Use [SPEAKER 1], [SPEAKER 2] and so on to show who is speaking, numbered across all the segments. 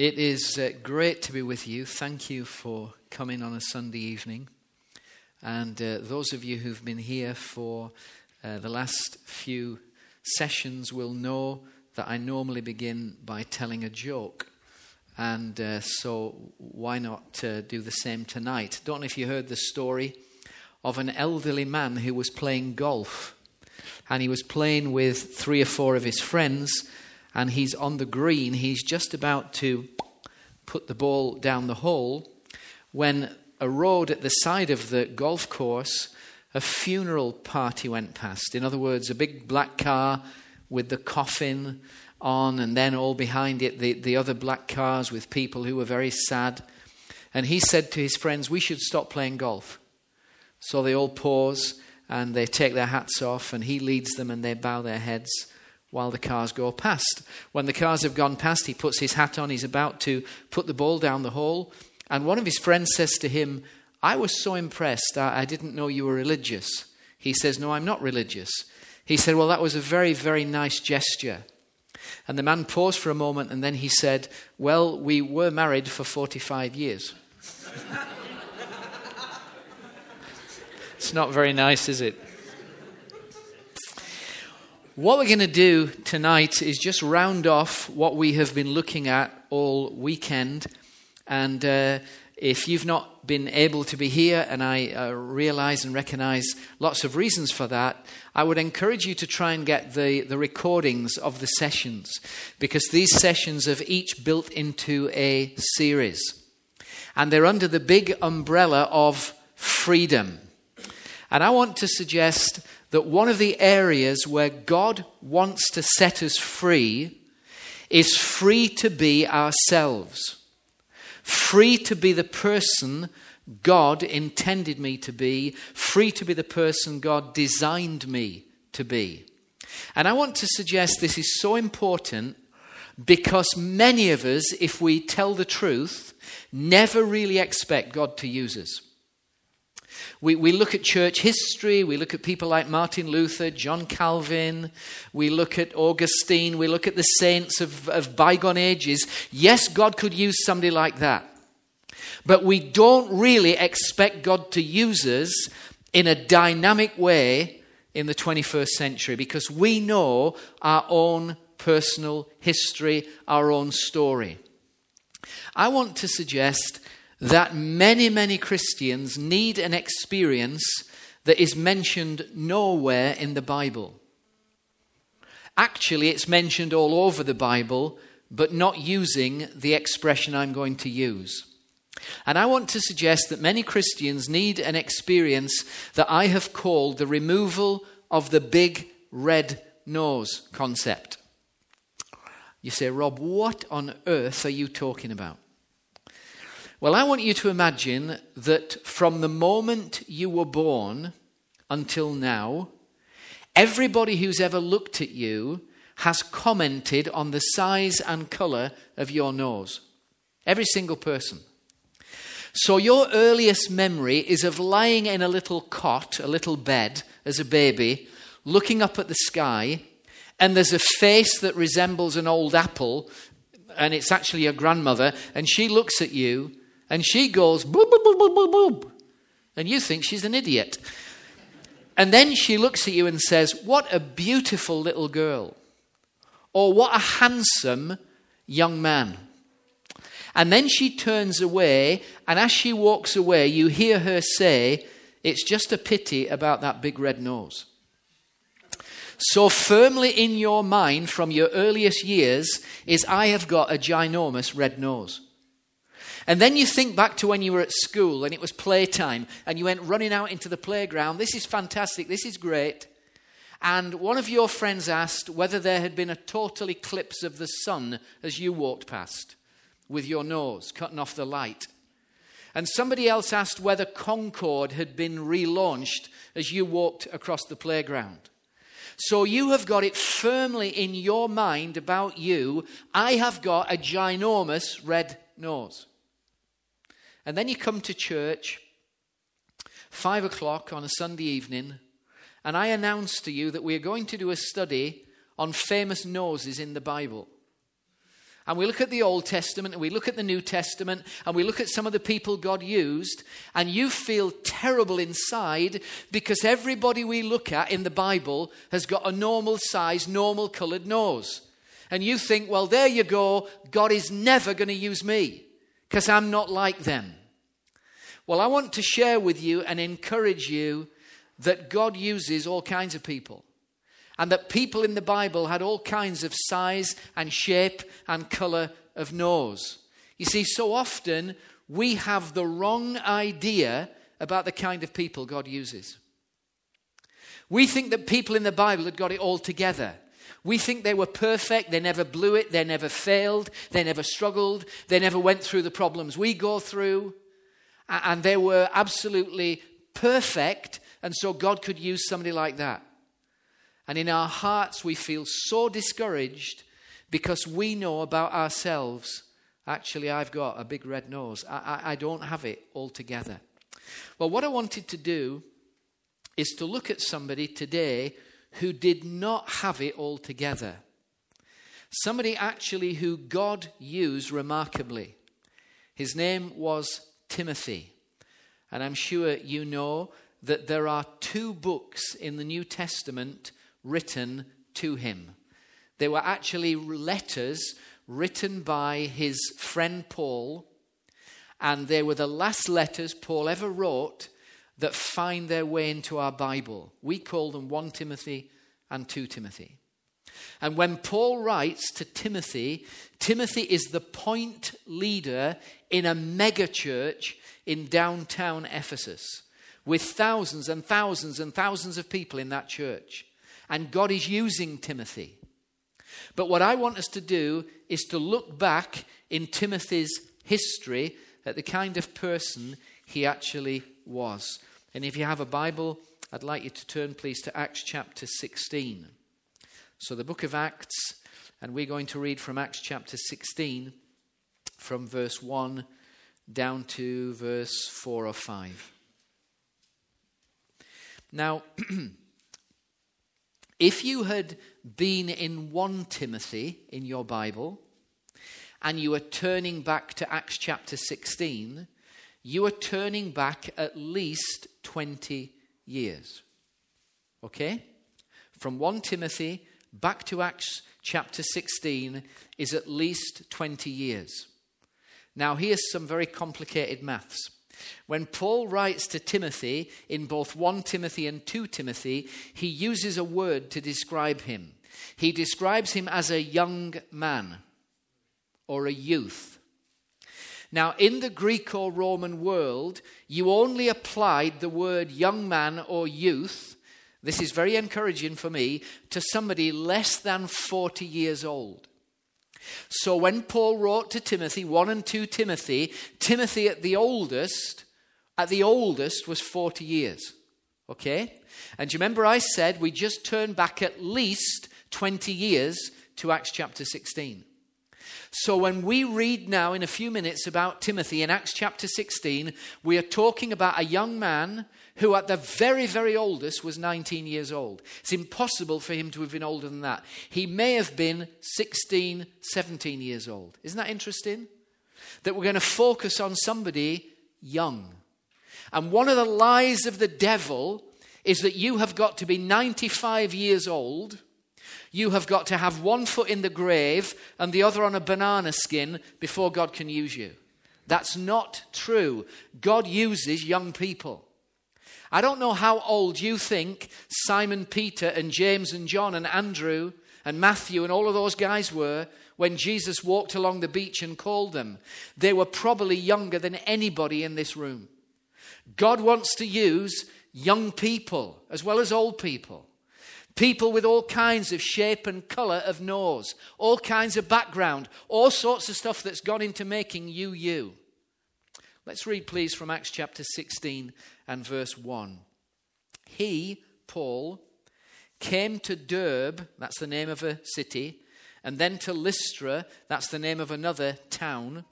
[SPEAKER 1] It is uh, great to be with you. Thank you for coming on a Sunday evening. And uh, those of you who've been here for uh, the last few sessions will know that I normally begin by telling a joke. And uh, so, why not uh, do the same tonight? Don't know if you heard the story of an elderly man who was playing golf. And he was playing with three or four of his friends and he's on the green. He's just about to put the ball down the hole when a road at the side of the golf course, a funeral party went past. In other words, a big black car with the coffin on, and then all behind it, the, the other black cars with people who were very sad. And he said to his friends, We should stop playing golf. So they all pause and they take their hats off, and he leads them and they bow their heads while the cars go past. When the cars have gone past, he puts his hat on, he's about to put the ball down the hole, and one of his friends says to him, I was so impressed, I, I didn't know you were religious. He says, No, I'm not religious. He said, Well, that was a very, very nice gesture. And the man paused for a moment and then he said, Well, we were married for 45 years. it's not very nice, is it? What we're going to do tonight is just round off what we have been looking at all weekend. And uh, if you've not been able to be here, and I uh, realize and recognize lots of reasons for that, I would encourage you to try and get the, the recordings of the sessions because these sessions have each built into a series. And they're under the big umbrella of freedom. And I want to suggest that one of the areas where God wants to set us free is free to be ourselves, free to be the person God intended me to be, free to be the person God designed me to be. And I want to suggest this is so important because many of us, if we tell the truth, never really expect God to use us. We, we look at church history, we look at people like Martin Luther, John Calvin, we look at Augustine, we look at the saints of, of bygone ages. Yes, God could use somebody like that. But we don't really expect God to use us in a dynamic way in the 21st century because we know our own personal history, our own story. I want to suggest that many, many Christians need an experience that is mentioned nowhere in the Bible. Actually, it's mentioned all over the Bible, but not using the expression I'm going to use. And I want to suggest that many Christians need an experience that I have called the removal of the big red nose concept. You say, Rob, what on earth are you talking about? Well, I want you to imagine that from the moment you were born until now, everybody who's ever looked at you has commented on the size and colour of your nose. Every single person. So, your earliest memory is of lying in a little cot, a little bed, as a baby, looking up at the sky, and there's a face that resembles an old apple, and it's actually your grandmother, and she looks at you and she goes, boop, boop, boop, boop, boop, boop. And you think she's an idiot. And then she looks at you and says, What a beautiful little girl. Or what a handsome young man. And then she turns away, and as she walks away, you hear her say, It's just a pity about that big red nose. So firmly in your mind from your earliest years is, I have got a ginormous red nose. And then you think back to when you were at school and it was playtime and you went running out into the playground. This is fantastic. This is great. And one of your friends asked whether there had been a total eclipse of the sun as you walked past with your nose, cutting off the light. And somebody else asked whether Concorde had been relaunched as you walked across the playground. So you have got it firmly in your mind about you. I have got a ginormous red nose. And then you come to church, five o'clock on a Sunday evening, and I announce to you that we are going to do a study on famous noses in the Bible. and we look at the Old Testament and we look at the New Testament and we look at some of the people God used, and you feel terrible inside because everybody we look at in the Bible has got a normal size, normal colored nose. And you think, well, there you go, God is never going to use me because I'm not like them. Well, I want to share with you and encourage you that God uses all kinds of people and that people in the Bible had all kinds of size and shape and color of nose. You see, so often we have the wrong idea about the kind of people God uses. We think that people in the Bible had got it all together. We think they were perfect, they never blew it, they never failed, they never struggled, they never went through the problems we go through, and they were absolutely perfect, and so God could use somebody like that. And in our hearts, we feel so discouraged because we know about ourselves. Actually, I've got a big red nose. I, I, I don't have it altogether. Well, what I wanted to do is to look at somebody today who did not have it all together. Somebody actually who God used remarkably. His name was Timothy. And I'm sure you know that there are two books in the New Testament written to him. They were actually letters written by his friend Paul, and they were the last letters Paul ever wrote that find their way into our Bible. We call them 1 Timothy and 2 Timothy. And when Paul writes to Timothy, Timothy is the point leader in a megachurch in downtown Ephesus with thousands and thousands and thousands of people in that church and God is using Timothy. But what I want us to do is to look back in Timothy's history at the kind of person he actually was. And if you have a Bible, I'd like you to turn, please, to Acts chapter 16. So, the book of Acts, and we're going to read from Acts chapter 16, from verse 1 down to verse 4 or 5. Now, If you had been in 1 Timothy in your Bible and you are turning back to Acts chapter 16, you are turning back at least 20 years. Okay? From 1 Timothy back to Acts chapter 16 is at least 20 years. Now, here's some very complicated maths. When Paul writes to Timothy in both 1 Timothy and 2 Timothy, he uses a word to describe him. He describes him as a young man or a youth. Now, in the Greco Roman world, you only applied the word young man or youth. This is very encouraging for me to somebody less than 40 years old. So when Paul wrote to Timothy, 1 and 2 Timothy, Timothy at the oldest, at the oldest was 40 years. Okay? And you remember I said we just turn back at least 20 years to Acts chapter 16. So when we read now in a few minutes about Timothy in Acts chapter 16, we are talking about a young man who at the very, very oldest was 19 years old. It's impossible for him to have been older than that. He may have been 16, 17 years old. Isn't that interesting? That we're going to focus on somebody young. And one of the lies of the devil is that you have got to be 95 years old. You have got to have one foot in the grave and the other on a banana skin before God can use you. That's not true. God uses young people. I don't know how old you think Simon Peter and James and John and Andrew and Matthew and all of those guys were when Jesus walked along the beach and called them. They were probably younger than anybody in this room. God wants to use young people as well as old people. People with all kinds of shape and colour of nose, all kinds of background, all sorts of stuff that's gone into making you you. Let's read, please, from Acts chapter 16 and verse 1. He, Paul, came to Derbe, that's the name of a city, and then to Lystra, that's the name of another town,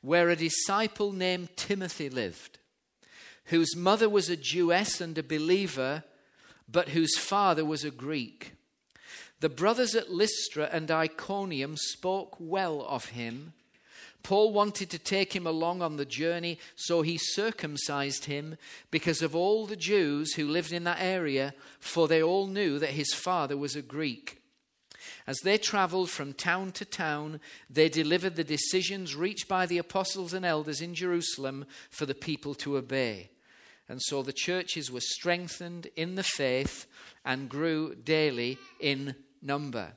[SPEAKER 1] where a disciple named Timothy lived, whose mother was a Jewess and a believer, but whose father was a Greek. The brothers at Lystra and Iconium spoke well of him. Paul wanted to take him along on the journey, so he circumcised him because of all the Jews who lived in that area, for they all knew that his father was a Greek. As they traveled from town to town, they delivered the decisions reached by the apostles and elders in Jerusalem for the people to obey. And so the churches were strengthened in the faith and grew daily in number.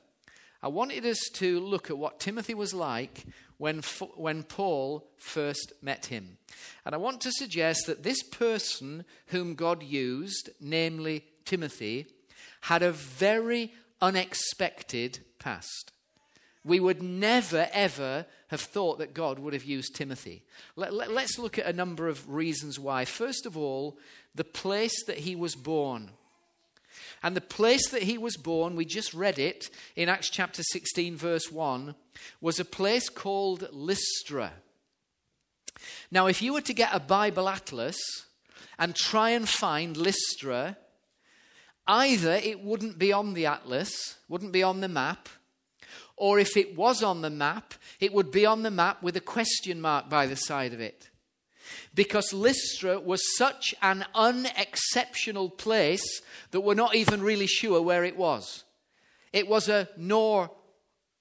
[SPEAKER 1] I wanted us to look at what Timothy was like when, when Paul first met him. And I want to suggest that this person whom God used, namely Timothy, had a very unexpected past. We would never, ever have thought that God would have used Timothy. Let, let, look at a number of reasons why. First of all, the place that he was born. And the place that he was born, we just read it in Acts chapter 16, verse 1, was a place called Lystra. Now, if you were to get a Bible atlas and try and find Lystra, either it wouldn't be on the atlas, wouldn't be on the map, or if it was on the map, it would be on the map with a question mark by the side of it because Lystra was such an unexceptional place that we're not even really sure where it was. It was a nor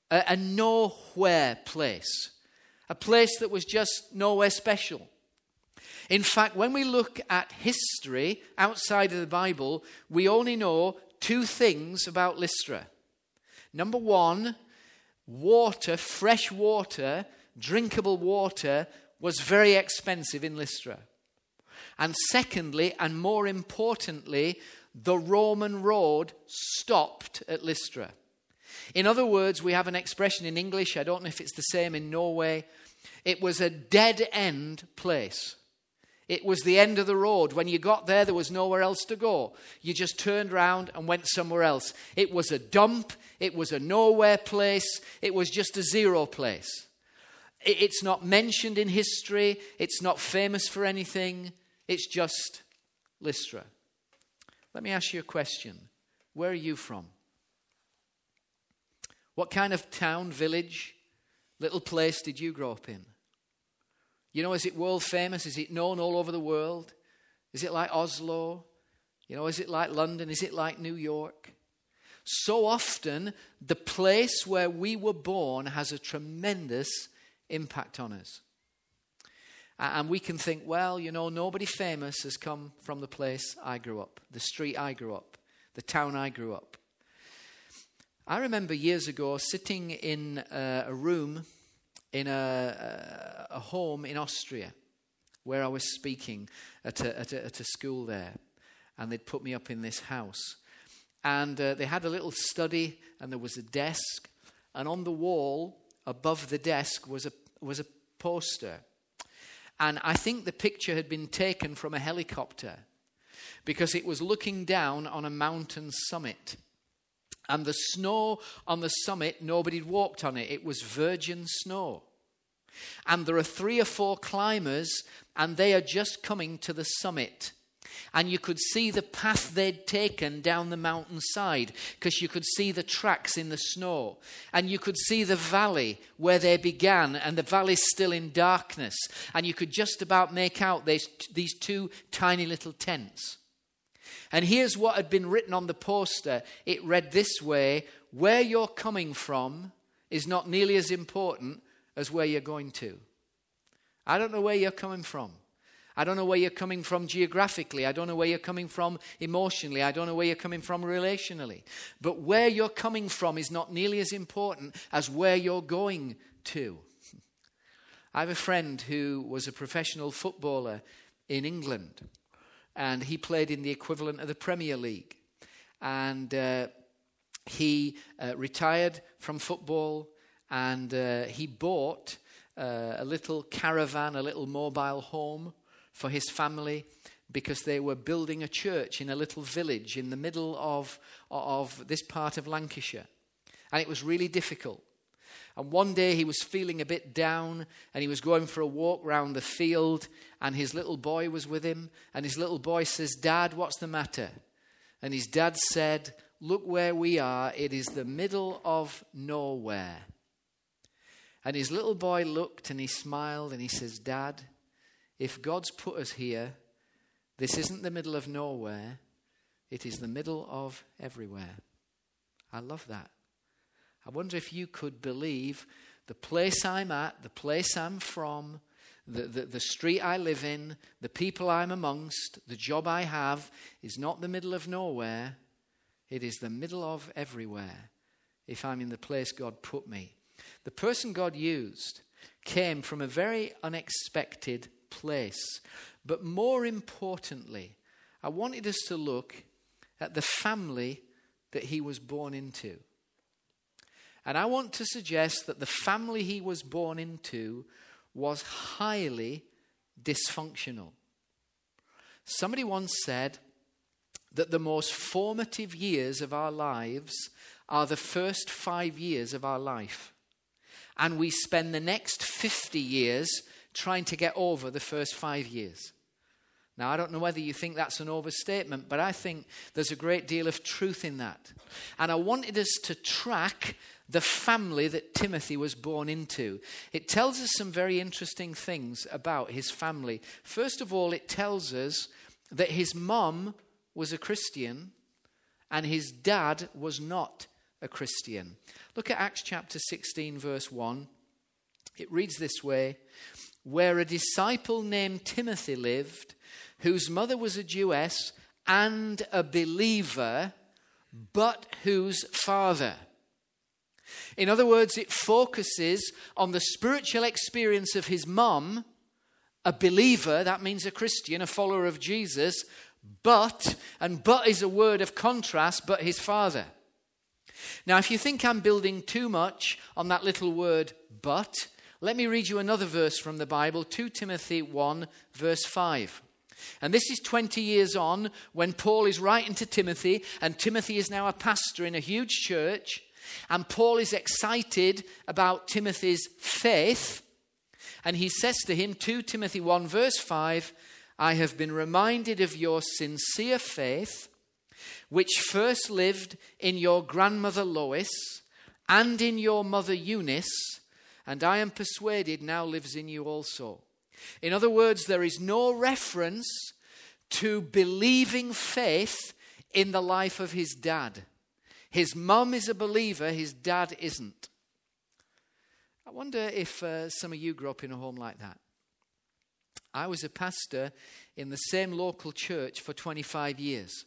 [SPEAKER 1] a, a nowhere place, a place that was just nowhere special. In fact, when we look at history outside of the Bible, we only know two things about Lystra. Number one, water, fresh water, drinkable water, was very expensive in Lystra. And secondly, and more importantly, the Roman road stopped at Lystra. In other words, we have an expression in English, I don't know if it's the same in Norway. It was a dead end place. It was the end of the road. When you got there, there was nowhere else to go. You just turned around and went somewhere else. It was a dump. It was a nowhere place. It was just a zero place. It's not mentioned in history, it's not famous for anything, it's just Lystra. Let me ask you a question. Where are you from? What kind of town, village, little place did you grow up in? You know, is it world famous? Is it known all over the world? Is it like Oslo? You know, is it like London? Is it like New York? So often, the place where we were born has a tremendous impact on us. And we can think, well, you know, nobody famous has come from the place I grew up, the street I grew up, the town I grew up. I remember years ago sitting in a, a room in a, a, home in Austria where I was speaking at a, at a, at a school there. And they'd put me up in this house. And uh, they had a little study, and there was a desk. And on the wall above the desk was a was a poster. And I think the picture had been taken from a helicopter because it was looking down on a mountain summit. And the snow on the summit, nobody had walked on it. It was virgin snow. And there are three or four climbers, and they are just coming to the summit and you could see the path they'd taken down the mountainside because you could see the tracks in the snow. And you could see the valley where they began, and the valley's still in darkness. And you could just about make out these, these two tiny little tents. And here's what had been written on the poster it read this way Where you're coming from is not nearly as important as where you're going to. I don't know where you're coming from. I don't know where you're coming from geographically. I don't know where you're coming from emotionally. I don't know where you're coming from relationally. But where you're coming from is not nearly as important as where you're going to. I have a friend who was a professional footballer in England, and he played in the equivalent of the Premier League. And uh, he uh, retired from football and uh, he bought uh, a little caravan, a little mobile home for his family because they were building a church in a little village in the middle of, of this part of Lancashire. And it was really difficult. And one day he was feeling a bit down and he was going for a walk round the field and his little boy was with him. And his little boy says, Dad, what's the matter? And his dad said, look where we are. It is the middle of nowhere. And his little boy looked and he smiled and he says, Dad, if God's put us here, this isn't the middle of nowhere, it is the middle of everywhere. I love that. I wonder if you could believe the place I'm at, the place I'm from, the, the, the, street I live in, the people I'm amongst, the job I have is not the middle of nowhere, it is the middle of everywhere if I'm in the place God put me. The person God used came from a very unexpected place. But more importantly, I wanted us to look at the family that he was born into. And I want to suggest that the family he was born into was highly dysfunctional. Somebody once said that the most formative years of our lives are the first five years of our life. And we spend the next 50 years trying to get over the first five years. Now, I don't know whether you think that's an overstatement, but I think there's a great deal of truth in that. And I wanted us to track the family that Timothy was born into. It tells us some very interesting things about his family. First of all, it tells us that his mom was a Christian and his dad was not a Christian. Look at Acts chapter 16, verse 1. It reads this way Where a disciple named Timothy lived, whose mother was a Jewess and a believer, but whose father. In other words, it focuses on the spiritual experience of his mom, a believer, that means a Christian, a follower of Jesus, but, and but is a word of contrast, but his father. Now, if you think I'm building too much on that little word but, let me read you another verse from the Bible, 2 Timothy 1, verse 5. And this is 20 years on when Paul is writing to Timothy, and Timothy is now a pastor in a huge church. And Paul is excited about Timothy's faith. And he says to him, 2 Timothy 1, verse 5, I have been reminded of your sincere faith, which first lived in your grandmother Lois and in your mother Eunice, and I am persuaded now lives in you also. In other words, there is no reference to believing faith in the life of his dad. His mum is a believer, his dad isn't. I wonder if uh, some of you grew up in a home like that. I was a pastor in the same local church for 25 years.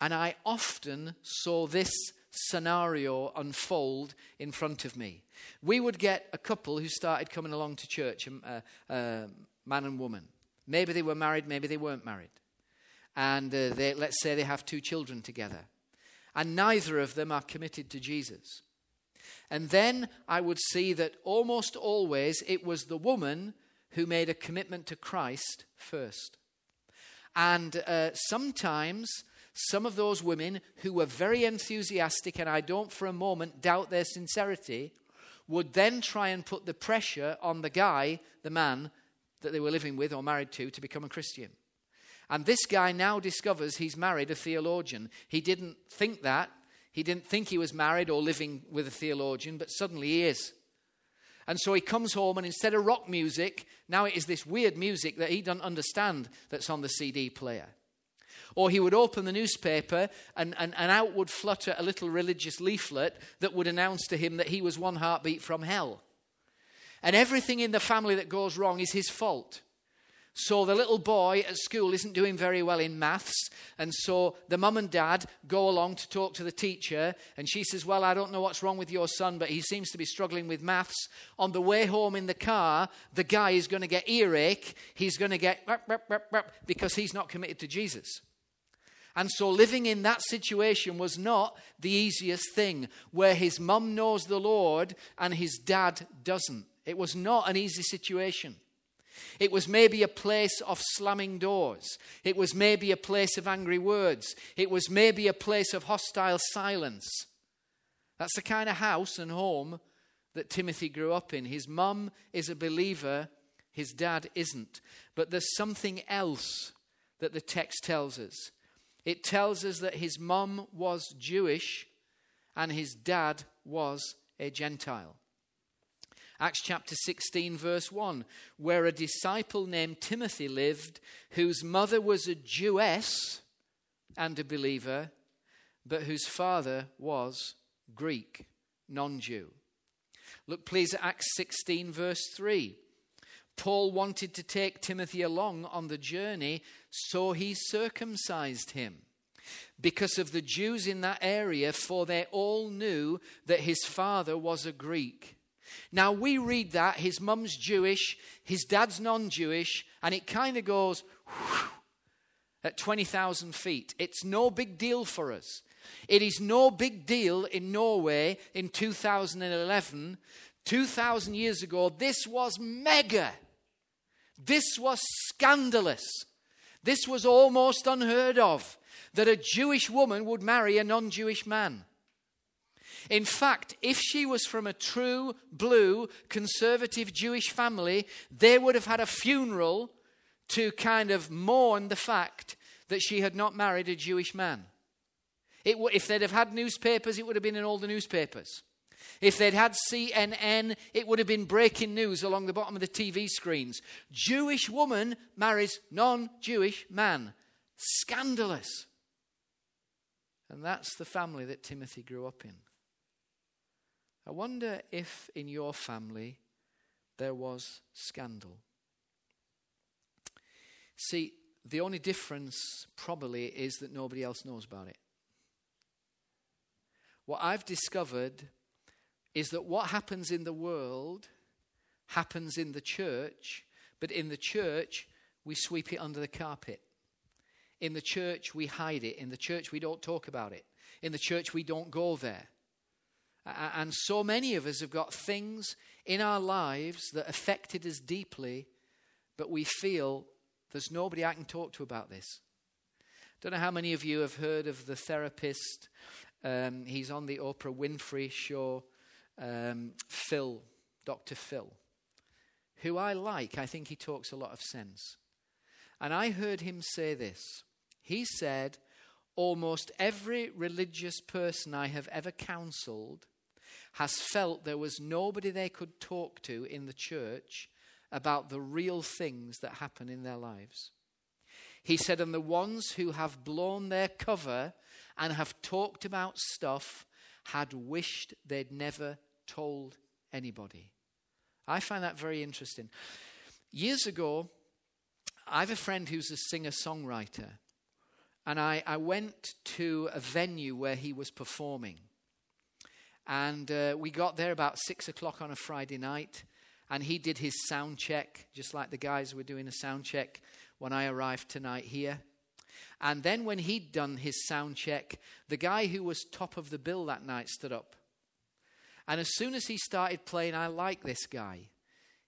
[SPEAKER 1] And I often saw this scenario unfold in front of me. We would get a couple who started coming along to church, a, um, uh, uh, man and woman. Maybe they were married, maybe they weren't married. And uh, they, let's say they have two children together. And neither of them are committed to Jesus. And then I would see that almost always it was the woman who made a commitment to Christ first. And uh, sometimes some of those women who were very enthusiastic, and I don't for a moment doubt their sincerity, would then try and put the pressure on the guy, the man that they were living with or married to, to become a Christian. And this guy now discovers he's married a theologian. He didn't think that. He didn't think he was married or living with a theologian, but suddenly he is. And so he comes home, and instead of rock music, now it is this weird music that he doesn't understand that's on the CD player. Or he would open the newspaper and, and, and out would flutter a little religious leaflet that would announce to him that he was one heartbeat from hell. And everything in the family that goes wrong is his fault. So the little boy at school isn't doing very well in maths, and so the mum and dad go along to talk to the teacher, and she says, Well, I don't know what's wrong with your son, but he seems to be struggling with maths. On the way home in the car, the guy is going to get earache. He's going to get because he's not committed to Jesus. And so living in that situation was not the easiest thing, where his mum knows the Lord and his dad doesn't. It was not an easy situation. It was maybe a place of slamming doors. It was maybe a place of angry words. It was maybe a place of hostile silence. That's the kind of house and home that Timothy grew up in. His mum is a believer, his dad isn't. But there's something else that the text tells us. It tells us that his mum was Jewish and his dad was a Gentile. Acts chapter 16, verse 1, where a disciple named Timothy lived, whose mother was a Jewess and a believer, but whose father was Greek, non Jew. Look, please, at Acts 16, verse 3. Paul wanted to take Timothy along on the journey, so he circumcised him because of the Jews in that area, for they all knew that his father was a Greek. Now we read that his mum's Jewish, his dad's non Jewish, and it kind of goes whew, at 20,000 feet. It's no big deal for us. It is no big deal in Norway in 2011. 2,000 years ago, this was mega. This was scandalous. This was almost unheard of that a Jewish woman would marry a non Jewish man. In fact, if she was from a true blue conservative Jewish family, they would have had a funeral to kind of mourn the fact that she had not married a Jewish man. It, if they'd have had newspapers, it would have been in all the newspapers. If they'd had CNN, it would have been breaking news along the bottom of the TV screens. Jewish woman marries non Jewish man. Scandalous. And that's the family that Timothy grew up in. I wonder if in your family there was scandal. See, the only difference probably is that nobody else knows about it. What I've discovered is that what happens in the world happens in the church, but in the church, we sweep it under the carpet. In the church, we hide it. In the church, we don't talk about it. In the church, we don't go there. And so many of us have got things in our lives that affected us deeply, but we feel there's nobody I can talk to about this. I don't know how many of you have heard of the therapist. Um, he's on the Oprah Winfrey show um, Phil, Dr. Phil, who I like. I think he talks a lot of sense. And I heard him say this. He said, Almost every religious person I have ever counseled has felt there was nobody they could talk to in the church about the real things that happen in their lives. He said, and the ones who have blown their cover and have talked about stuff had wished they'd never told anybody. I find that very interesting. Years ago, I have a friend who's a singer songwriter, and I, I, went to a venue where he was performing. And uh, we got there about six o'clock on a Friday night, and he did his sound check, just like the guys were doing a sound check when I arrived tonight here. And then, when he'd done his sound check, the guy who was top of the bill that night stood up and as soon as he started playing, I like this guy.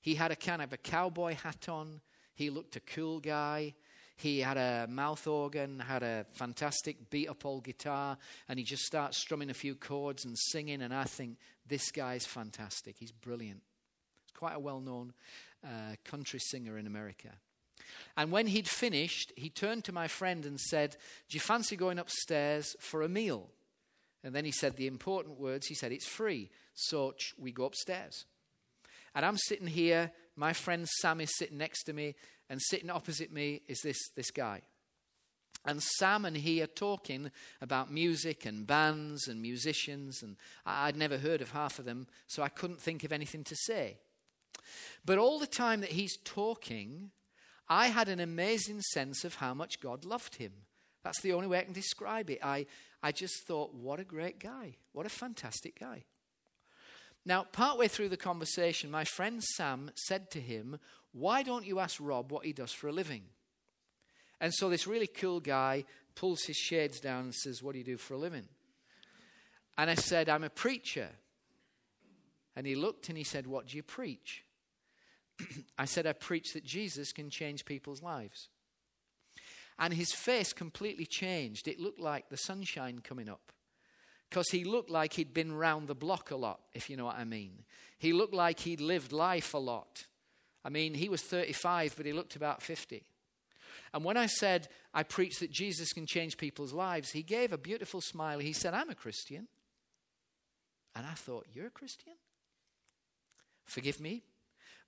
[SPEAKER 1] He had a kind of a cowboy hat on. He looked a cool guy. He had a mouth organ, had a fantastic beat up old guitar, and he just starts strumming a few chords and singing. And I think this guy's fantastic. He's brilliant. He's quite a well known uh, country singer in America. And when he'd finished, he turned to my friend and said, Do you fancy going upstairs for a meal? And then he said the important words. He said, It's free. So we go upstairs. And I'm sitting here. My friend Sam is sitting next to me. And sitting opposite me is this, this guy. And Sam and he are talking about music and bands and musicians. And I'd never heard of half of them. So I couldn't think of anything to say. But all the time that he's talking, I had an amazing sense of how much God loved him. That's the only way I can describe it. I, I just thought, what a great guy. What a fantastic guy. Now, partway through the conversation, my friend Sam said to him, Why don't you ask Rob what he does for a living? And so this really cool guy pulls his shades down and says, What do you do for a living? And I said, I'm a preacher. And he looked and he said, What do you preach? I said, I preach that Jesus can change people's lives. And his face completely changed. It looked like the sunshine coming up. Because he looked like he'd been round the block a lot, if you know what I mean. He looked like he'd lived life a lot. I mean, he was 35, but he looked about 50. And when I said I preach that Jesus can change people's lives, he gave a beautiful smile. He said, I'm a Christian. And I thought, You're a Christian? Forgive me.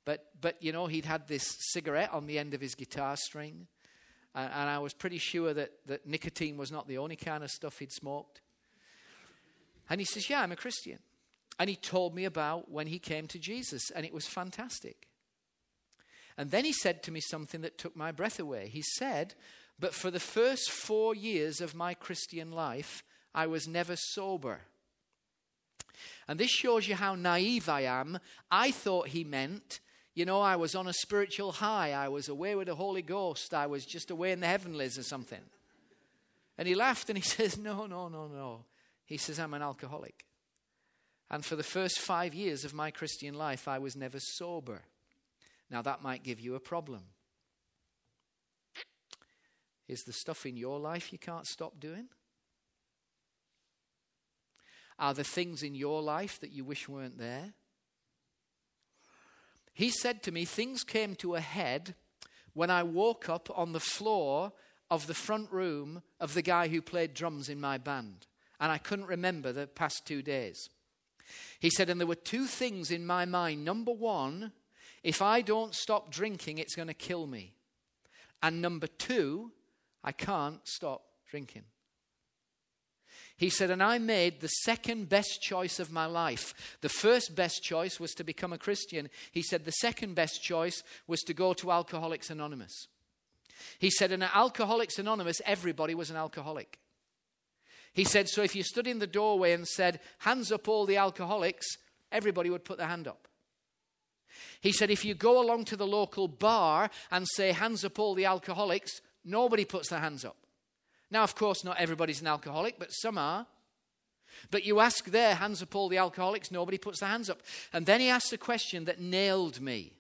[SPEAKER 1] But, but you know, he'd had this cigarette on the end of his guitar string. And, and I was pretty sure that, that nicotine was not the only kind of stuff he'd smoked. And he says, Yeah, I'm a Christian. And he told me about when he came to Jesus, and it was fantastic. And then he said to me something that took my breath away. He said, But for the first four years of my Christian life, I was never sober. And this shows you how naive I am. I thought he meant, you know, I was on a spiritual high. I was away with the Holy Ghost. I was just away in the heavenlies or something. And he laughed and he says, No, no, no, no. He says, I'm an alcoholic. And for the first five years of my Christian life, I was never sober. Now, that might give you a problem. Is the stuff in your life you can't stop doing? Are there things in your life that you wish weren't there? He said to me, Things came to a head when I woke up on the floor of the front room of the guy who played drums in my band. And I couldn't remember the past two days. He said, And there were two things in my mind. Number one, if I don't stop drinking, it's going to kill me. And number two, I can't stop drinking. He said, and I made the second best choice of my life. The first best choice was to become a Christian. He said, the second best choice was to go to Alcoholics Anonymous. He said, in Alcoholics Anonymous, everybody was an alcoholic. He said, so if you stood in the doorway and said, hands up all the alcoholics, everybody would put their hand up. He said, if you go along to the local bar and say, hands up all the alcoholics, nobody puts their hands up. Now, of course, not everybody's an alcoholic, but some are. But you ask there, hands up all the alcoholics, nobody puts their hands up. And then he asks a question that nailed me.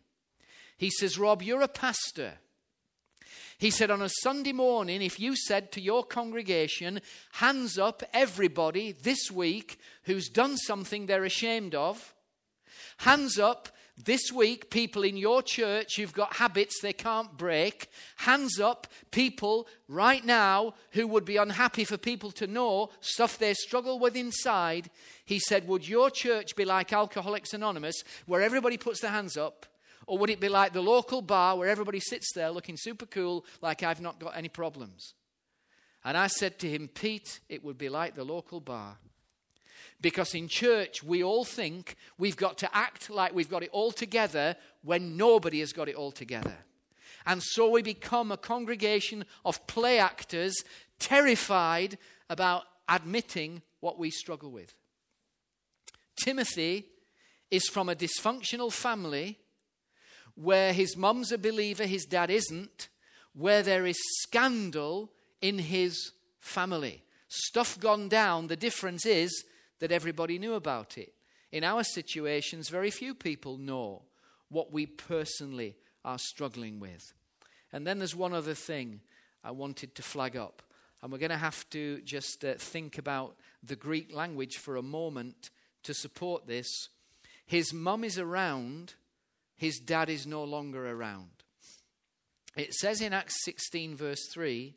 [SPEAKER 1] He says, Rob, you're a pastor. He said, on a Sunday morning, if you said to your congregation, hands up everybody this week who's done something they're ashamed of, hands up this week, people in your church who've got habits they can't break, hands up, people right now who would be unhappy for people to know stuff they struggle with inside. He said, Would your church be like Alcoholics Anonymous, where everybody puts their hands up? Or would it be like the local bar where everybody sits there looking super cool, like I've not got any problems? And I said to him, Pete, it would be like the local bar. Because in church, we all think we've got to act like we've got it all together when nobody has got it all together. And so we become a congregation of play actors, terrified about admitting what we struggle with. Timothy is from a dysfunctional family where his mum's a believer, his dad isn't, where there is scandal in his family. Stuff gone down. The difference is that everybody knew about it. In our situations, very few people know what we personally are struggling with. And then there's one other thing I wanted to flag up. And we're going to have to just uh, think about the Greek language for a moment to support this. His mum is around, his dad is no longer around. It says in Acts 16, verse 3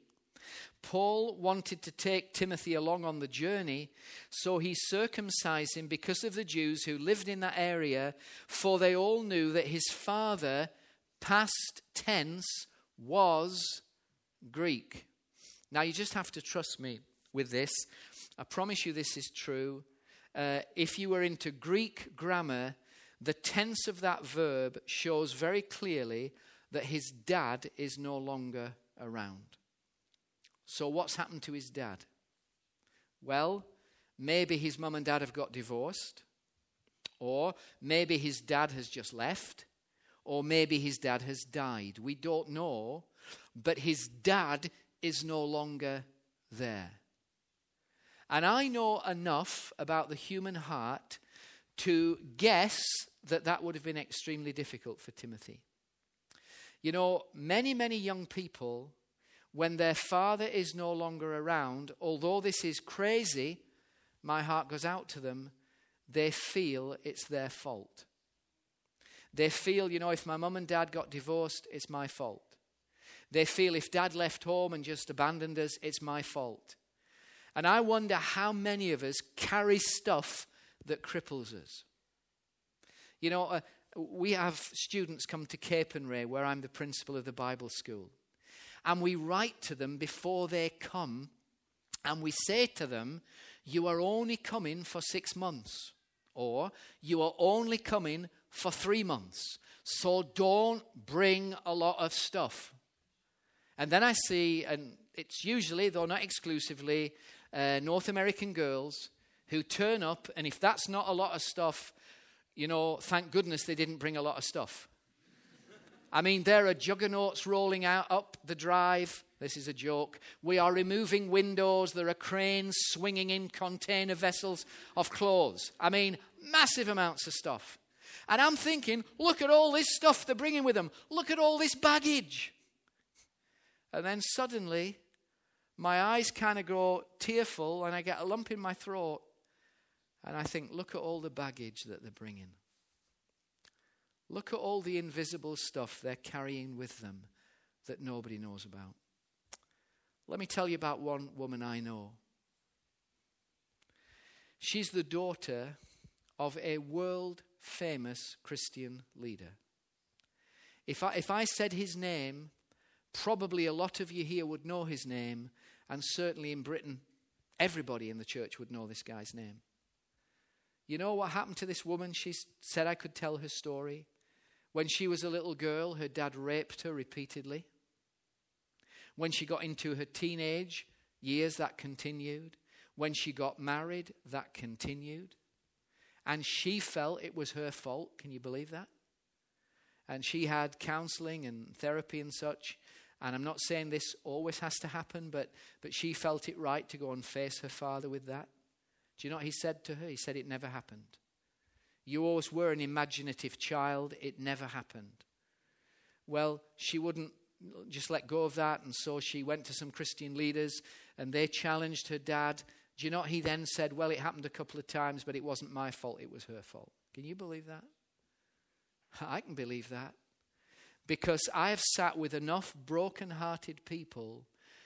[SPEAKER 1] Paul wanted to take Timothy along on the journey, so he circumcised him because of the Jews who lived in that area, for they all knew that his father, past tense, was Greek. Now, you just have to trust me with this. I promise you this is true. Uh, if you were into Greek grammar, the tense of that verb shows very clearly that his dad is no longer around. So, what's happened to his dad? Well, maybe his mum and dad have got divorced, or maybe his dad has just left, or maybe his dad has died. We don't know, but his dad is no longer there. And I know enough about the human heart to guess that that would have been extremely difficult for Timothy. You know, many, many young people, when their father is no longer around, although this is crazy, my heart goes out to them, they feel it's their fault. They feel, you know, if my mum and dad got divorced, it's my fault. They feel if dad left home and just abandoned us, it's my fault. And I wonder how many of us carry stuff that cripples us. You know, uh, we have students come to Capernwray, where I'm the principal of the Bible school, and we write to them before they come, and we say to them, You are only coming for six months, or You are only coming for three months, so don't bring a lot of stuff. And then I see, and it's usually, though not exclusively, uh, North American girls who turn up, and if that's not a lot of stuff, you know, thank goodness they didn't bring a lot of stuff. I mean, there are juggernauts rolling out up the drive. This is a joke. We are removing windows. There are cranes swinging in container vessels of clothes. I mean, massive amounts of stuff. And I'm thinking, look at all this stuff they're bringing with them. Look at all this baggage. And then suddenly, my eyes kind of grow tearful and I get a lump in my throat. And I think, look at all the baggage that they're bringing. Look at all the invisible stuff they're carrying with them that nobody knows about. Let me tell you about one woman I know. She's the daughter of a world famous Christian leader. If I, if I said his name, Probably a lot of you here would know his name, and certainly in Britain, everybody in the church would know this guy's name. You know what happened to this woman? She said I could tell her story. When she was a little girl, her dad raped her repeatedly. When she got into her teenage years, that continued. When she got married, that continued. And she felt it was her fault. Can you believe that? And she had counseling and therapy and such. And I'm not saying this always has to happen, but, but she felt it right to go and face her father with that. Do you know what he said to her? He said it never happened. You always were an imaginative child, it never happened. Well, she wouldn't just let go of that, and so she went to some Christian leaders and they challenged her dad. Do you know what he then said? Well, it happened a couple of times, but it wasn't my fault, it was her fault. Can you believe that? I can believe that because I have sat with enough broken hearted people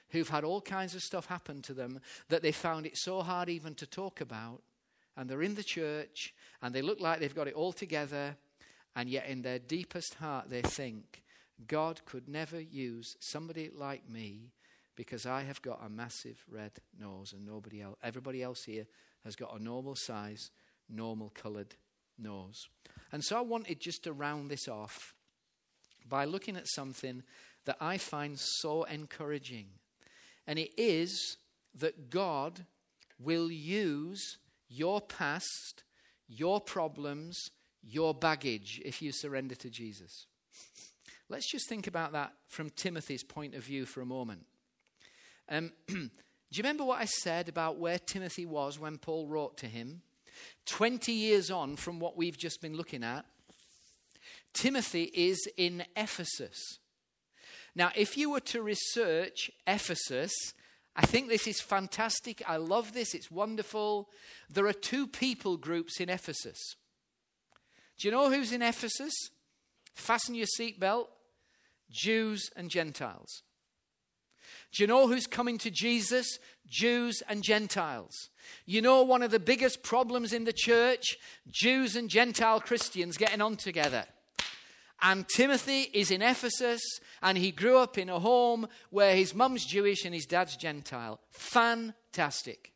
[SPEAKER 1] who've had all kinds of stuff happen to them that they found it so hard even to talk about. And they're in the church and they look like they've got it all together, and yet in their deepest heart they think, God could never use somebody like me because I have got a massive red nose and nobody else, everybody else here has got a normal size, normal coloured nose. And so I wanted just to round this off by looking at something that I find so encouraging. And it is that God will use your past, your problems, your baggage if you surrender to Jesus. Let's just think about that from Timothy's point of view for a moment. Um, do you remember what I said about where Timothy was when Paul wrote to him? 20 years on from what we've just been looking at, Timothy is in Ephesus. Now, if you were to research Ephesus, I think this is fantastic. I love this. It's wonderful. There are two people groups in Ephesus. Do you know who's in Ephesus? Fasten your seatbelt Jews and Gentiles. Do you know who's coming to Jesus? Jews and Gentiles. You know one of the biggest problems in the church? Jews and Gentile Christians getting on together. And Timothy is in Ephesus, and he grew up in a home where his mum's Jewish and his dad's Gentile. Fantastic.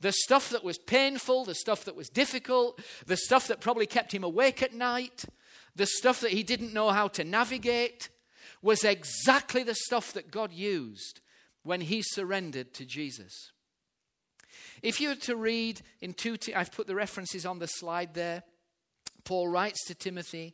[SPEAKER 1] The stuff that was painful, the stuff that was difficult, the stuff that probably kept him awake at night, the stuff that he didn't know how to navigate, was exactly the stuff that God used when he surrendered to Jesus. If you were to read in 2, I've put the references on the slide there. Paul writes to Timothy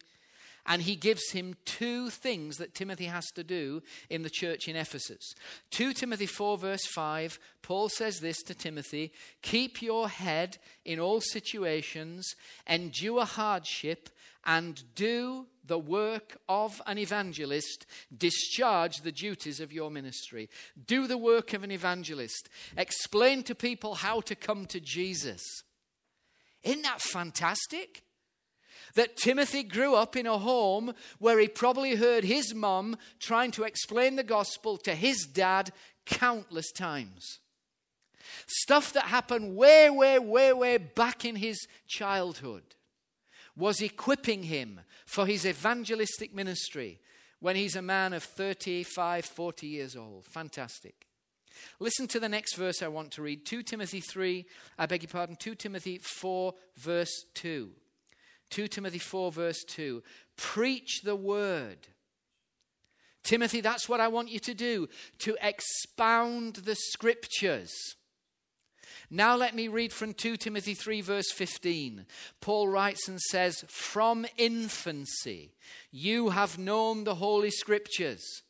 [SPEAKER 1] and he gives him two things that Timothy has to do in the church in Ephesus. 2 Timothy 4, verse 5, Paul says this to Timothy Keep your head in all situations, endure hardship, and do the work of an evangelist, discharge the duties of your ministry. Do the work of an evangelist. Explain to people how to come to Jesus. Isn't that fantastic? That Timothy grew up in a home where he probably heard his mum trying to explain the gospel to his dad countless times. Stuff that happened way, way, way, way back in his childhood was equipping him for his evangelistic ministry when he's a man of 35, 40 years old. Fantastic. Listen to the next verse I want to read 2 Timothy 3, I beg your pardon, 2 Timothy 4, verse 2. 2 Timothy 4, verse 2. Preach the word. Timothy, that's what I want you to do, to expound the scriptures. Now let me read from 2 Timothy 3, verse 15. Paul writes and says, From infancy you have known the Holy Scriptures.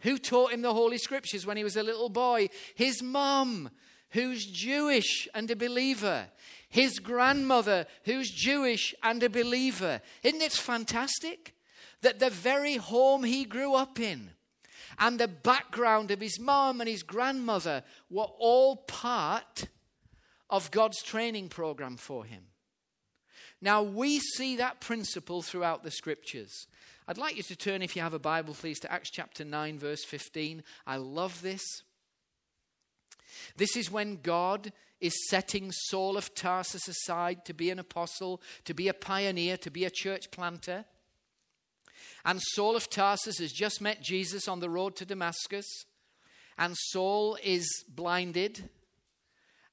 [SPEAKER 1] Who taught him the Holy Scriptures when he was a little boy? His mum, who's Jewish and a believer. His grandmother, who's Jewish and a believer. Isn't it fantastic? That the very home he grew up in and the background of his mom and his grandmother were all part of God's training program for him. Now, we see that principle throughout the scriptures. I'd like you to turn, if you have a Bible, please, to Acts chapter 9, verse 15. I love this. This is when God is setting Saul of Tarsus aside to be an apostle, to be a pioneer, to be a church planter. And Saul of Tarsus has just met Jesus on the road to Damascus. And Saul is blinded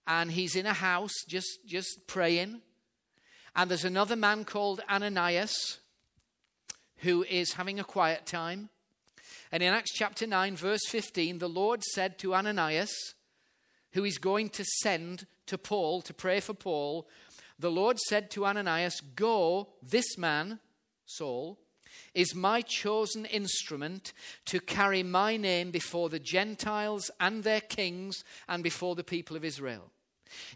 [SPEAKER 1] and he's in a house just, just praying. And there's another man called Ananias who is having a quiet time. And in Acts chapter 9, verse 15, the Lord said to Ananias, who is going to send to Paul to pray for Paul, the Lord said to Ananias, Go, this man, Saul, is my chosen instrument to carry my name before the Gentiles and their kings and before the people of Israel.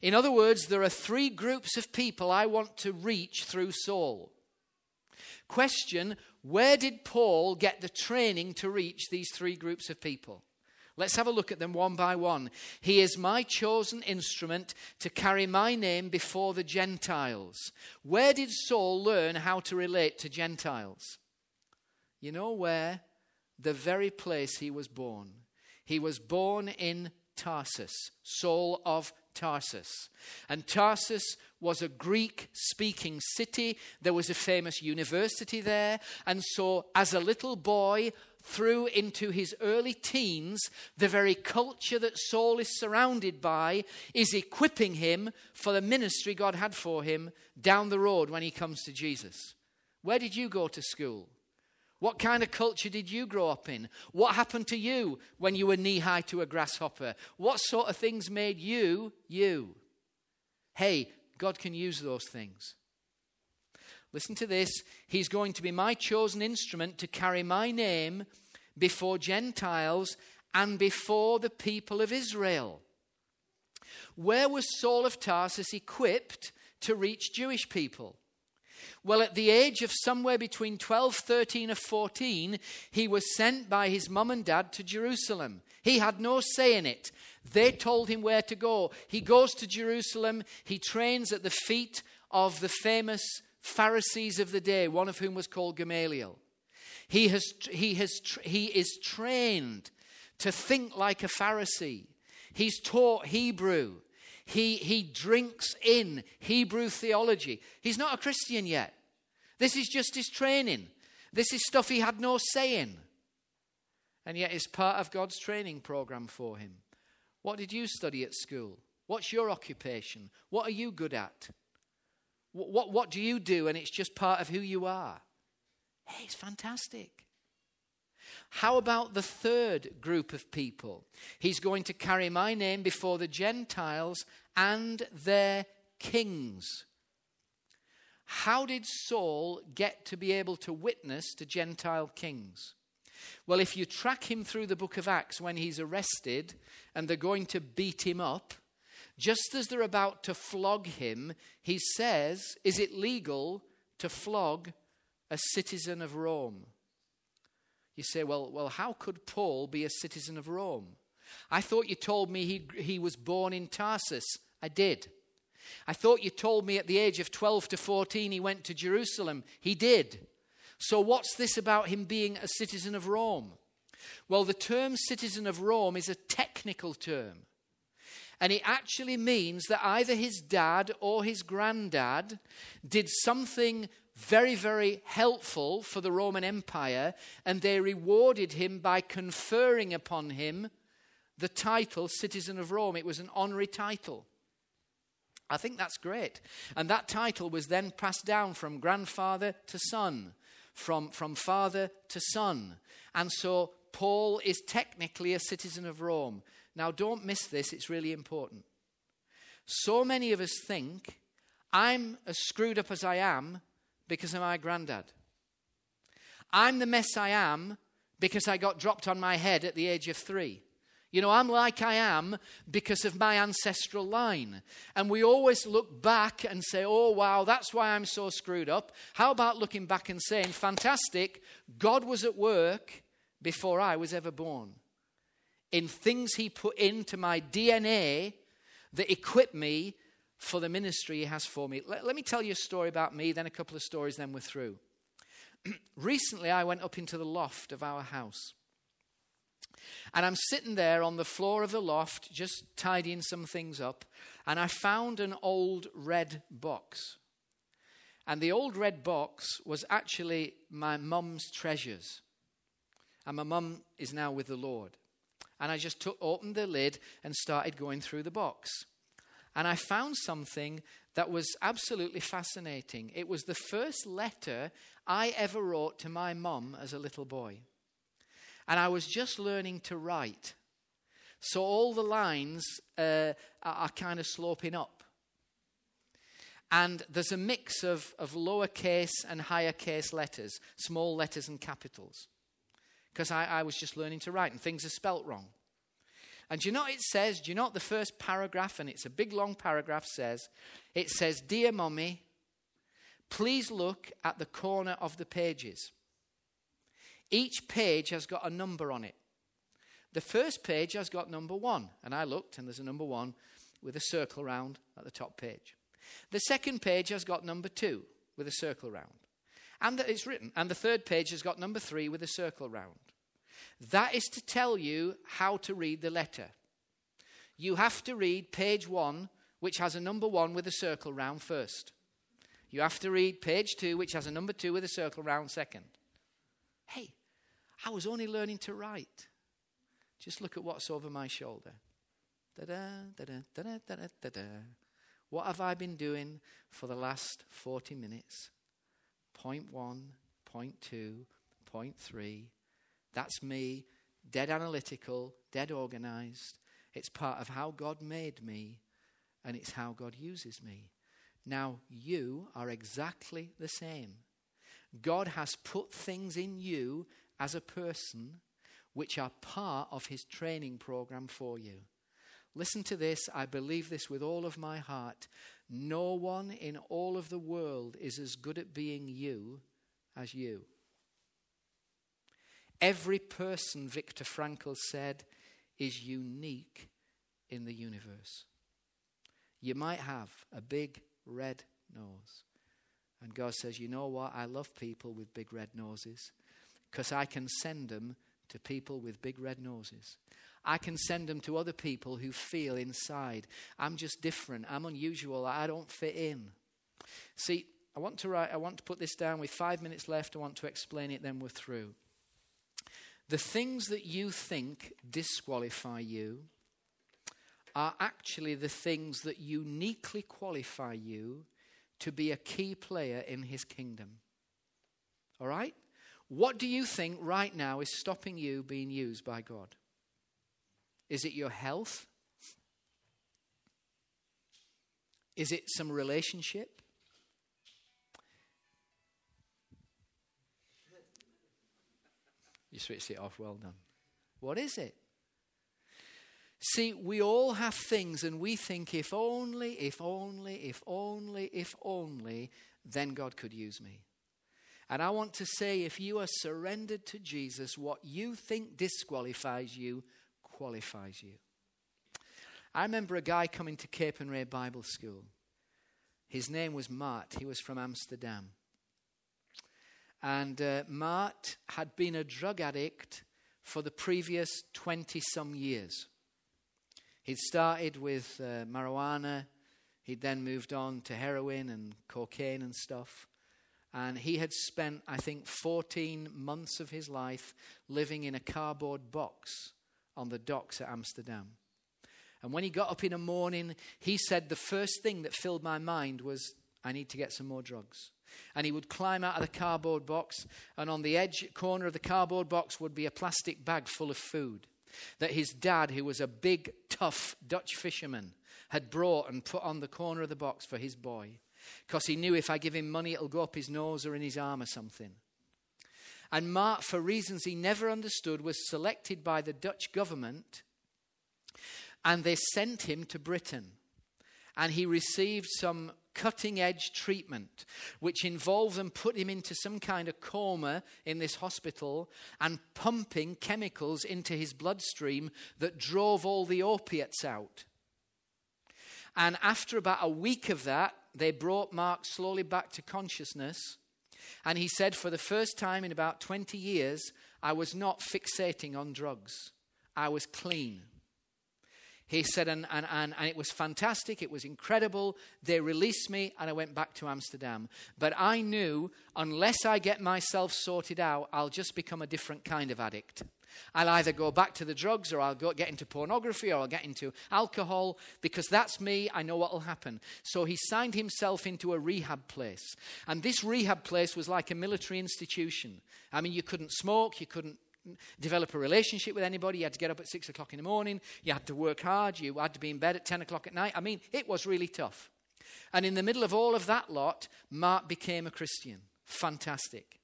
[SPEAKER 1] In other words, there are three groups of people I want to reach through Saul. Question Where did Paul get the training to reach these three groups of people? Let's have a look at them one by one. He is my chosen instrument to carry my name before the Gentiles. Where did Saul learn how to relate to Gentiles? You know where? The very place he was born. He was born in Tarsus, Saul of Tarsus. And Tarsus was a Greek speaking city. There was a famous university there. And so, as a little boy, through into his early teens, the very culture that Saul is surrounded by is equipping him for the ministry God had for him down the road when he comes to Jesus. Where did you go to school? What kind of culture did you grow up in? What happened to you when you were knee high to a grasshopper? What sort of things made you you? Hey, God can use those things. Listen to this. He's going to be my chosen instrument to carry my name before Gentiles and before the people of Israel. Where was Saul of Tarsus equipped to reach Jewish people? Well, at the age of somewhere between 12, 13, or 14, he was sent by his mum and dad to Jerusalem. He had no say in it. They told him where to go. He goes to Jerusalem. He trains at the feet of the famous Pharisees of the day, one of whom was called Gamaliel. He, has, he, has, he is trained to think like a Pharisee. He's taught Hebrew. He, he drinks in Hebrew theology. He's not a Christian yet. This is just his training. This is stuff he had no say in. And yet it's part of God's training program for him. What did you study at school? What's your occupation? What are you good at? What, what, what do you do and it's just part of who you are? Hey, it's fantastic. How about the third group of people? He's going to carry my name before the Gentiles and their kings. How did Saul get to be able to witness to Gentile kings? Well, if you track him through the book of Acts when he's arrested and they're going to beat him up, just as they're about to flog him, he says, Is it legal to flog a citizen of Rome? You say, well, well, how could Paul be a citizen of Rome? I thought you told me he, he was born in Tarsus. I did. I thought you told me at the age of 12 to 14 he went to Jerusalem. He did. So, what's this about him being a citizen of Rome? Well, the term citizen of Rome is a technical term. And it actually means that either his dad or his granddad did something very, very helpful for the Roman Empire, and they rewarded him by conferring upon him the title citizen of Rome. It was an honorary title. I think that's great. And that title was then passed down from grandfather to son, from, from father to son. And so Paul is technically a citizen of Rome. Now, don't miss this, it's really important. So many of us think I'm as screwed up as I am because of my granddad. I'm the mess I am because I got dropped on my head at the age of three. You know, I'm like I am because of my ancestral line. And we always look back and say, oh, wow, that's why I'm so screwed up. How about looking back and saying, fantastic, God was at work before I was ever born in things He put into my DNA that equip me for the ministry He has for me. Let, let me tell you a story about me, then a couple of stories, then we're through. Recently, I went up into the loft of our house. And I'm sitting there on the floor of the loft, just tidying some things up, and I found an old red box. And the old red box was actually my mum's treasures. And my mum is now with the Lord. And I just took, opened the lid and started going through the box. And I found something that was absolutely fascinating. It was the first letter I ever wrote to my mum as a little boy. And I was just learning to write. So all the lines uh, are, kind of sloping up. And there's a mix of, of lowercase and higher case letters, small letters and capitals. Because I, I was just learning to write and things are spelt wrong. And do you know what it says? Do you know what the first paragraph, and it's a big long paragraph, says? It says, Dear Mummy, please look at the corner of the pages. Each page has got a number on it. The first page has got number one, and I looked, and there's a number one with a circle round at the top page. The second page has got number two with a circle round. And that it's written. And the third page has got number three with a circle round. That is to tell you how to read the letter. You have to read page one, which has a number one with a circle round first. You have to read page two, which has a number two with a circle round second. Hey, I was only learning to write. Just look at what's over my shoulder. What have I been doing for the last 40 minutes? Point one, point two, point three. That's me, dead analytical, dead organized. It's part of how God made me, and it's how God uses me. Now, you are exactly the same. God has put things in you as a person which are part of his training program for you. Listen to this. I believe this with all of my heart. No one in all of the world is as good at being you as you. Every person, Viktor Frankl said, is unique in the universe. You might have a big red nose. And God says, You know what? I love people with big red noses because I can send them to people with big red noses. I can send them to other people who feel inside, I'm just different, I'm unusual, I don't fit in. See, I want to write, I want to put this down with five minutes left. I want to explain it, then we're through. The things that you think disqualify you are actually the things that uniquely qualify you to be a key player in his kingdom. All right? What do you think right now is stopping you being used by God? Is it your health? Is it some relationship? You switched it off, well done. What is it? See, we all have things and we think, if only, if only, if only, if only, then God could use me. And I want to say, if you are surrendered to Jesus, what you think disqualifies you qualifies you. I remember a guy coming to Capernwray Bible School. His name was Mart. He was from Amsterdam. And uh, Mart had been a drug addict for the previous 20 some years. He'd started with uh, marijuana, he'd then moved on to heroin and cocaine and stuff. And he had spent, I think, 14 months of his life living in a cardboard box on the docks at Amsterdam. And when he got up in the morning, he said, The first thing that filled my mind was, I need to get some more drugs. And he would climb out of the cardboard box, and on the edge corner of the cardboard box would be a plastic bag full of food that his dad, who was a big, tough Dutch fisherman, had brought and put on the corner of the box for his boy. Because he knew if I give him money, it'll go up his nose or in his arm or something. And Mark, for reasons he never understood, was selected by the Dutch government and they sent him to Britain. And he received some cutting edge treatment, which involved them put him into some kind of coma in this hospital and pumping chemicals into his bloodstream that drove all the opiates out. And after about a week of that, they brought Mark slowly back to consciousness. And he said, For the first time in about 20 years, I was not fixating on drugs. I was clean. He said, and, and, and, and, it was fantastic. It was incredible. They released me, and I went back to Amsterdam. But I knew unless I get myself sorted out, I'll just become a different kind of addict. I'll either go back to the drugs, or I'll go, get into pornography, or I'll get into alcohol, because that's me. I know what will happen. So he signed himself into a rehab place. And this rehab place was like a military institution. I mean, you couldn't smoke, you couldn't develop a relationship with anybody. You had to get up at six o'clock in the morning. You had to work hard. You had to be in bed at 10 o'clock at night. I mean, it was really tough. And in the middle of all of that lot, Mark became a Christian. Fantastic.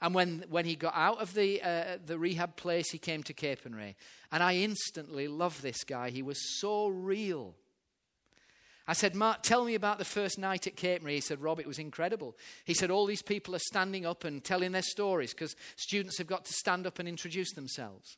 [SPEAKER 1] And when, when he got out of the, uh, the rehab place, he came to Capernwray. And I instantly loved this guy. He was so real. I said, Mark, tell me about the first night at Capernwray. He said, Rob, it was incredible. He said, all these people are standing up and telling their stories because students have got to stand up and introduce themselves.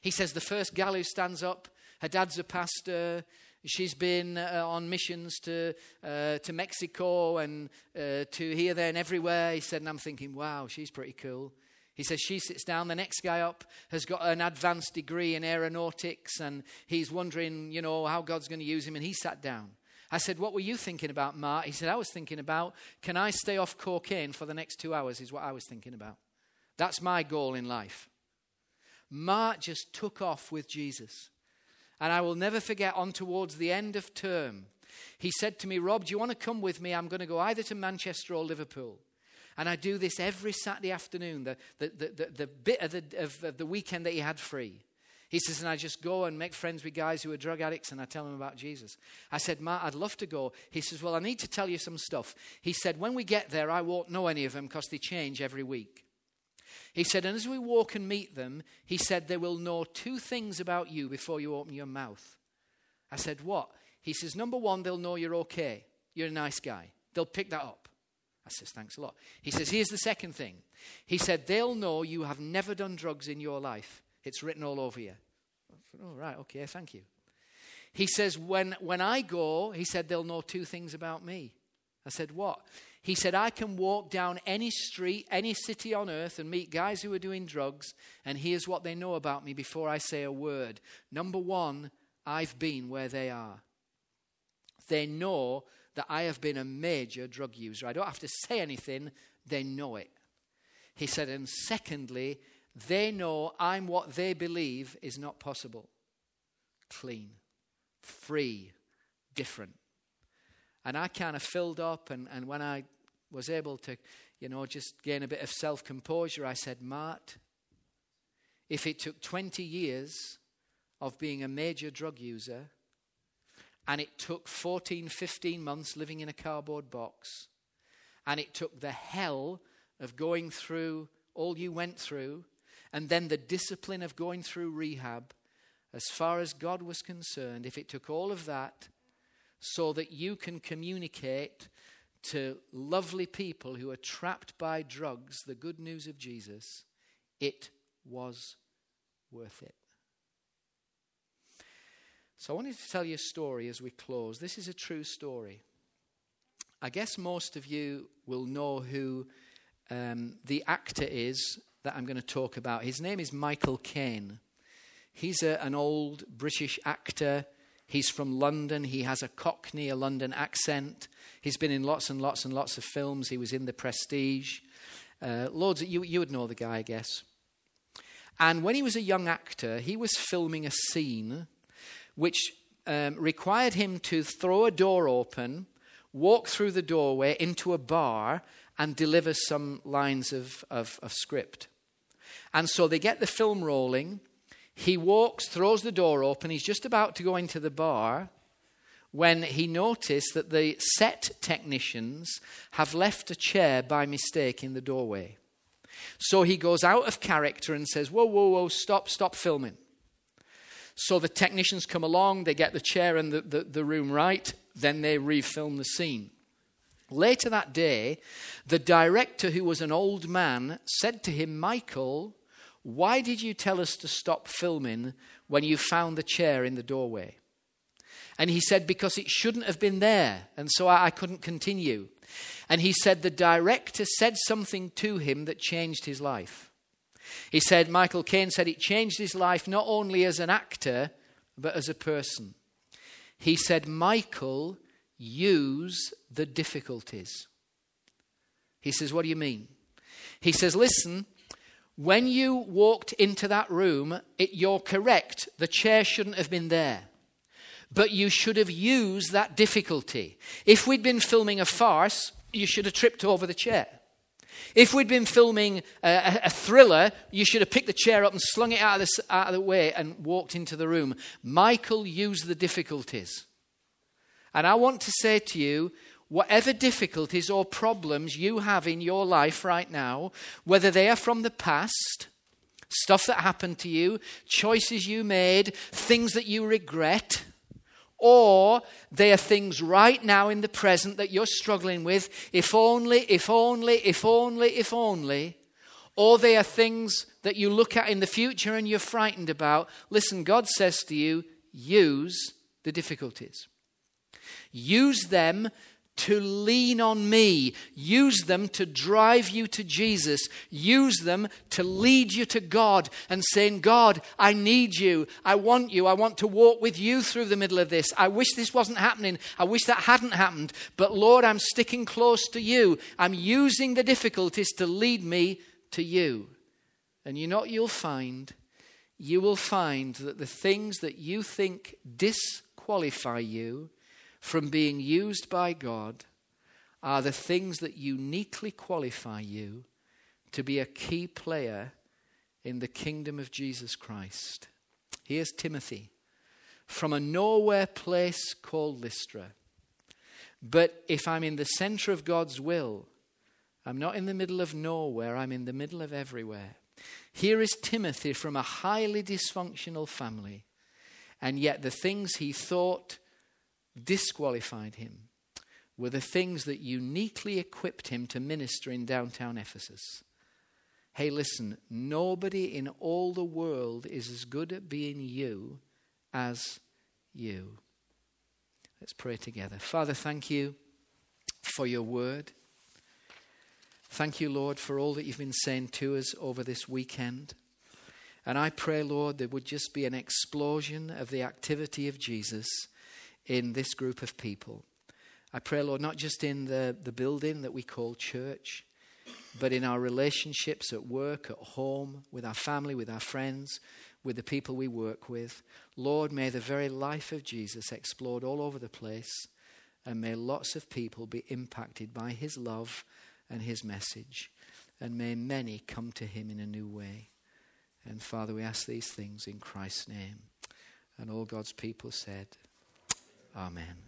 [SPEAKER 1] He says, the first gal who stands up, her dad's a pastor. She's been uh, on missions to, uh, to Mexico and uh, to here, there, and everywhere. He said, and I'm thinking, wow, she's pretty cool. He says she sits down. The next guy up has got an advanced degree in aeronautics and he's wondering, you know, how God's going to use him. And he sat down. I said, What were you thinking about, Mark? He said, I was thinking about, can I stay off cocaine for the next two hours? Is what I was thinking about. That's my goal in life. Mark just took off with Jesus. And I will never forget, on towards the end of term, he said to me, Rob, do you want to come with me? I'm going to go either to Manchester or Liverpool. And I do this every Saturday afternoon, the, the, the, the, bit of the, of the weekend that he had free. He says, and I just go and make friends with guys who are drug addicts and I tell them about Jesus. I said, Matt, I'd love to go. He says, well, I need to tell you some stuff. He said, when we get there, I won't know any of them because they change every week. He said, and as we walk and meet them, he said, they will know two things about you before you open your mouth. I said, what? He says, number one, they'll know you're okay. You're a nice guy. They'll pick that up. I says, thanks a lot. He says, here's the second thing. He said, they'll know you have never done drugs in your life. It's written all over you. Said, oh, right, okay, thank you. He says, when, when I go, he said, they'll know two things about me. I said, what? He said, I can walk down any street, any city on earth, and meet guys who are doing drugs, and here's what they know about me before I say a word. Number one, I've been where they are. They know that I have been a major drug user. I don't have to say anything, they know it. He said, and secondly, they know I'm what they believe is not possible clean, free, different. And I kind of filled up, and, and when I was able to, you know, just gain a bit of self composure, I said, Mart, if it took 20 years of being a major drug user and it took 14, 15 months living in a cardboard box. And it took the hell of going through all you went through, and then the discipline of going through rehab. As far as God was concerned, if it took all of that so that you can communicate to lovely people who are trapped by drugs the good news of Jesus, it was worth it. So I wanted to tell you a story as we close. This is a true story. I guess most of you will know who um, the actor is that I'm going to talk about. His name is Michael Caine. He's a, an old British actor. He's from London. He has a Cockney, a London accent. He's been in lots and lots and lots of films. He was in The Prestige. Uh, loads of, you, you would know the guy, I guess. And when he was a young actor, he was filming a scene which um, required him to throw a door open walk through the doorway into a bar and deliver some lines of, of, of script. And so they get the film rolling. He walks, throws the door open. He's just about to go into the bar when he noticed that the set technicians have left a chair by mistake in the doorway. So he goes out of character and says, Whoa, whoa, whoa, stop, stop filming. So the technicians come along, they get the chair and the, the, the room right, then they refilm the scene. Later that day, the director, who was an old man, said to him, Michael, why did you tell us to stop filming when you found the chair in the doorway? And he said, Because it shouldn't have been there, and so I, I couldn't continue. And he said, The director said something to him that changed his life. He said, Michael Caine said it changed his life not only as an actor, but as a person. He said, Michael, use the difficulties. He says, What do you mean? He says, Listen, when you walked into that room, it, you're correct. The chair shouldn't have been there. But you should have used that difficulty. If we'd been filming a farce, you should have tripped over the chair. If we'd been filming a, a, thriller, you should have picked the chair up and slung it out of, the, out of the way and walked into the room. Michael used the difficulties. And I want to say to you, whatever difficulties or problems you have in your life right now, whether they are from the past, stuff that happened to you, choices you made, things that you regret, or they are things right now in the present that you're struggling with. If only, if only, if only, if only. Or they are things that you look at in the future and you're frightened about. Listen, God says to you, use the difficulties. Use them to lean on me. Use them to drive you to Jesus. Use them to lead you to God and saying, God, I need you. I want you. I want to walk with you through the middle of this. I wish this wasn't happening. I wish that hadn't happened. But Lord, I'm sticking close to you. I'm using the difficulties to lead me to you. And you know what you'll find? You will find that the things that you think disqualify you from being used by God are the things that uniquely qualify you to be a key player in the kingdom of Jesus Christ. Here's Timothy from a nowhere place called Lystra. But if I'm in the center of God's will, I'm not in the middle of nowhere, I'm in the middle of everywhere. Here is Timothy from a highly dysfunctional family, and yet the things he thought disqualified him were the things that uniquely equipped him to minister in downtown Ephesus. Hey, listen, nobody in all the world is as good at being you as you. Let's pray together. Father, thank you for your word. Thank you, Lord, for all that you've been saying to us over this weekend. And I pray, Lord, there would just be an explosion of the activity of Jesus in this group of people. I pray, Lord, not just in the, the building that we call church, but in our relationships at work, at home, with our family, with our friends, with the people we work with. Lord, may the very life of Jesus explode all over the place, and may lots of people be impacted by his love and his message, and may many come to him in a new way. And Father, we ask these things in Christ's name. And all God's people said, Amen.